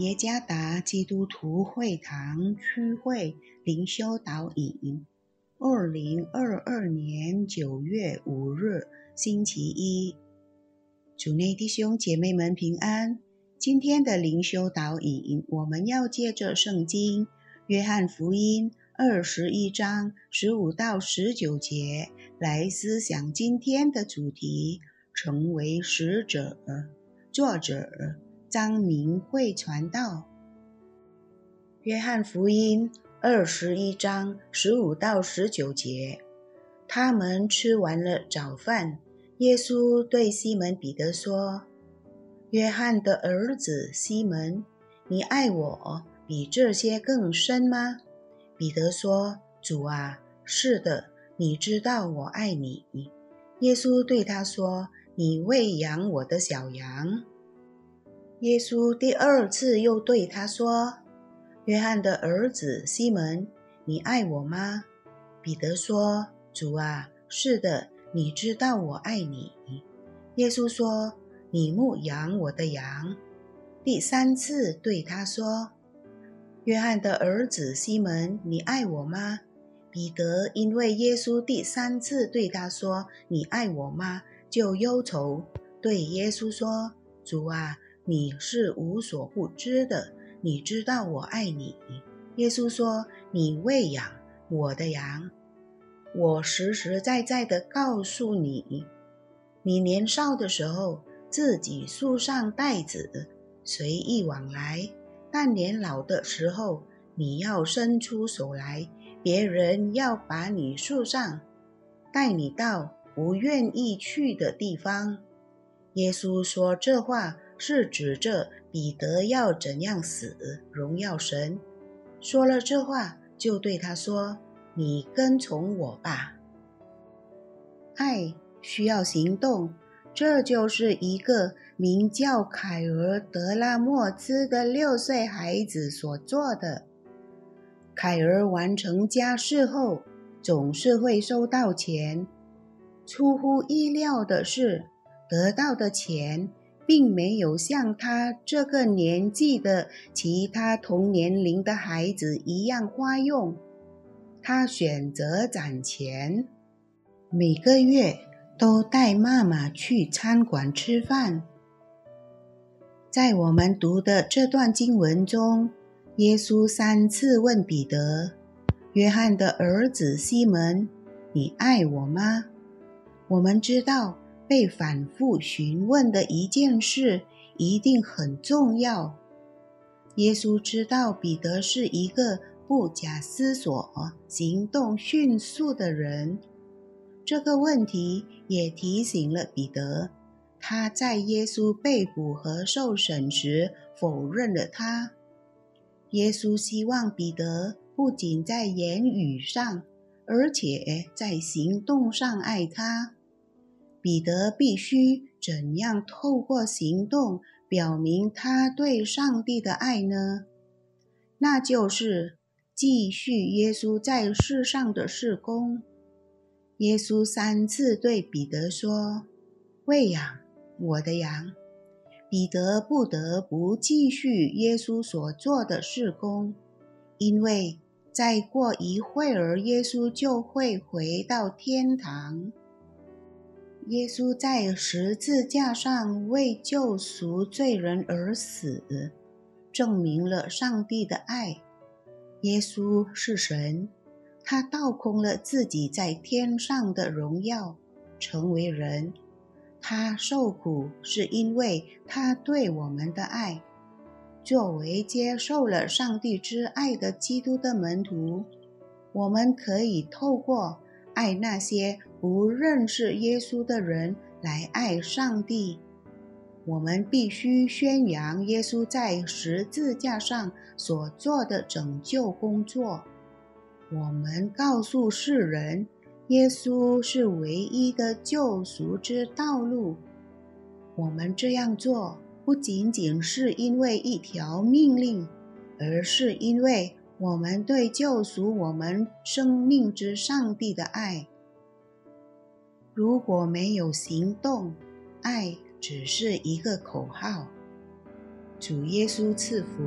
耶加达基督徒会堂区会灵修导引，二零二二年九月五日星期一，主内弟兄姐妹们平安。今天的灵修导引，我们要借着圣经约翰福音二十一章十五到十九节来思想今天的主题：成为使者。作者。张明慧传道，约翰福音二十一章十五到十九节，他们吃完了早饭，耶稣对西门彼得说：“约翰的儿子西门，你爱我比这些更深吗？”彼得说：“主啊，是的，你知道我爱你。”耶稣对他说：“你喂养我的小羊。”耶稣第二次又对他说：“约翰的儿子西门，你爱我吗？”彼得说：“主啊，是的，你知道我爱你。”耶稣说：“你牧养我的羊。”第三次对他说：“约翰的儿子西门，你爱我吗？”彼得因为耶稣第三次对他说：“你爱我吗？”就忧愁，对耶稣说：“主啊。”你是无所不知的，你知道我爱你。耶稣说：“你喂养我的羊，我实实在在的告诉你，你年少的时候自己束上带子，随意往来；但年老的时候，你要伸出手来，别人要把你束上，带你到不愿意去的地方。”耶稣说这话。是指着彼得要怎样死，荣耀神。说了这话，就对他说：“你跟从我吧。”爱需要行动，这就是一个名叫凯尔德拉莫兹的六岁孩子所做的。凯尔完成家事后，总是会收到钱。出乎意料的是，得到的钱。并没有像他这个年纪的其他同年龄的孩子一样花用。他选择攒钱，每个月都带妈妈去餐馆吃饭。在我们读的这段经文中，耶稣三次问彼得：“约翰的儿子西门，你爱我吗？”我们知道。被反复询问的一件事一定很重要。耶稣知道彼得是一个不假思索、行动迅速的人。这个问题也提醒了彼得，他在耶稣被捕和受审时否认了他。耶稣希望彼得不仅在言语上，而且在行动上爱他。彼得必须怎样透过行动表明他对上帝的爱呢？那就是继续耶稣在世上的事工。耶稣三次对彼得说：“喂养我的羊。”彼得不得不继续耶稣所做的事工，因为再过一会儿，耶稣就会回到天堂。耶稣在十字架上为救赎罪人而死，证明了上帝的爱。耶稣是神，他倒空了自己在天上的荣耀，成为人。他受苦是因为他对我们的爱。作为接受了上帝之爱的基督的门徒，我们可以透过爱那些。不认识耶稣的人来爱上帝，我们必须宣扬耶稣在十字架上所做的拯救工作。我们告诉世人，耶稣是唯一的救赎之道路。我们这样做不仅仅是因为一条命令，而是因为我们对救赎我们生命之上帝的爱。如果没有行动，爱只是一个口号。主耶稣赐福。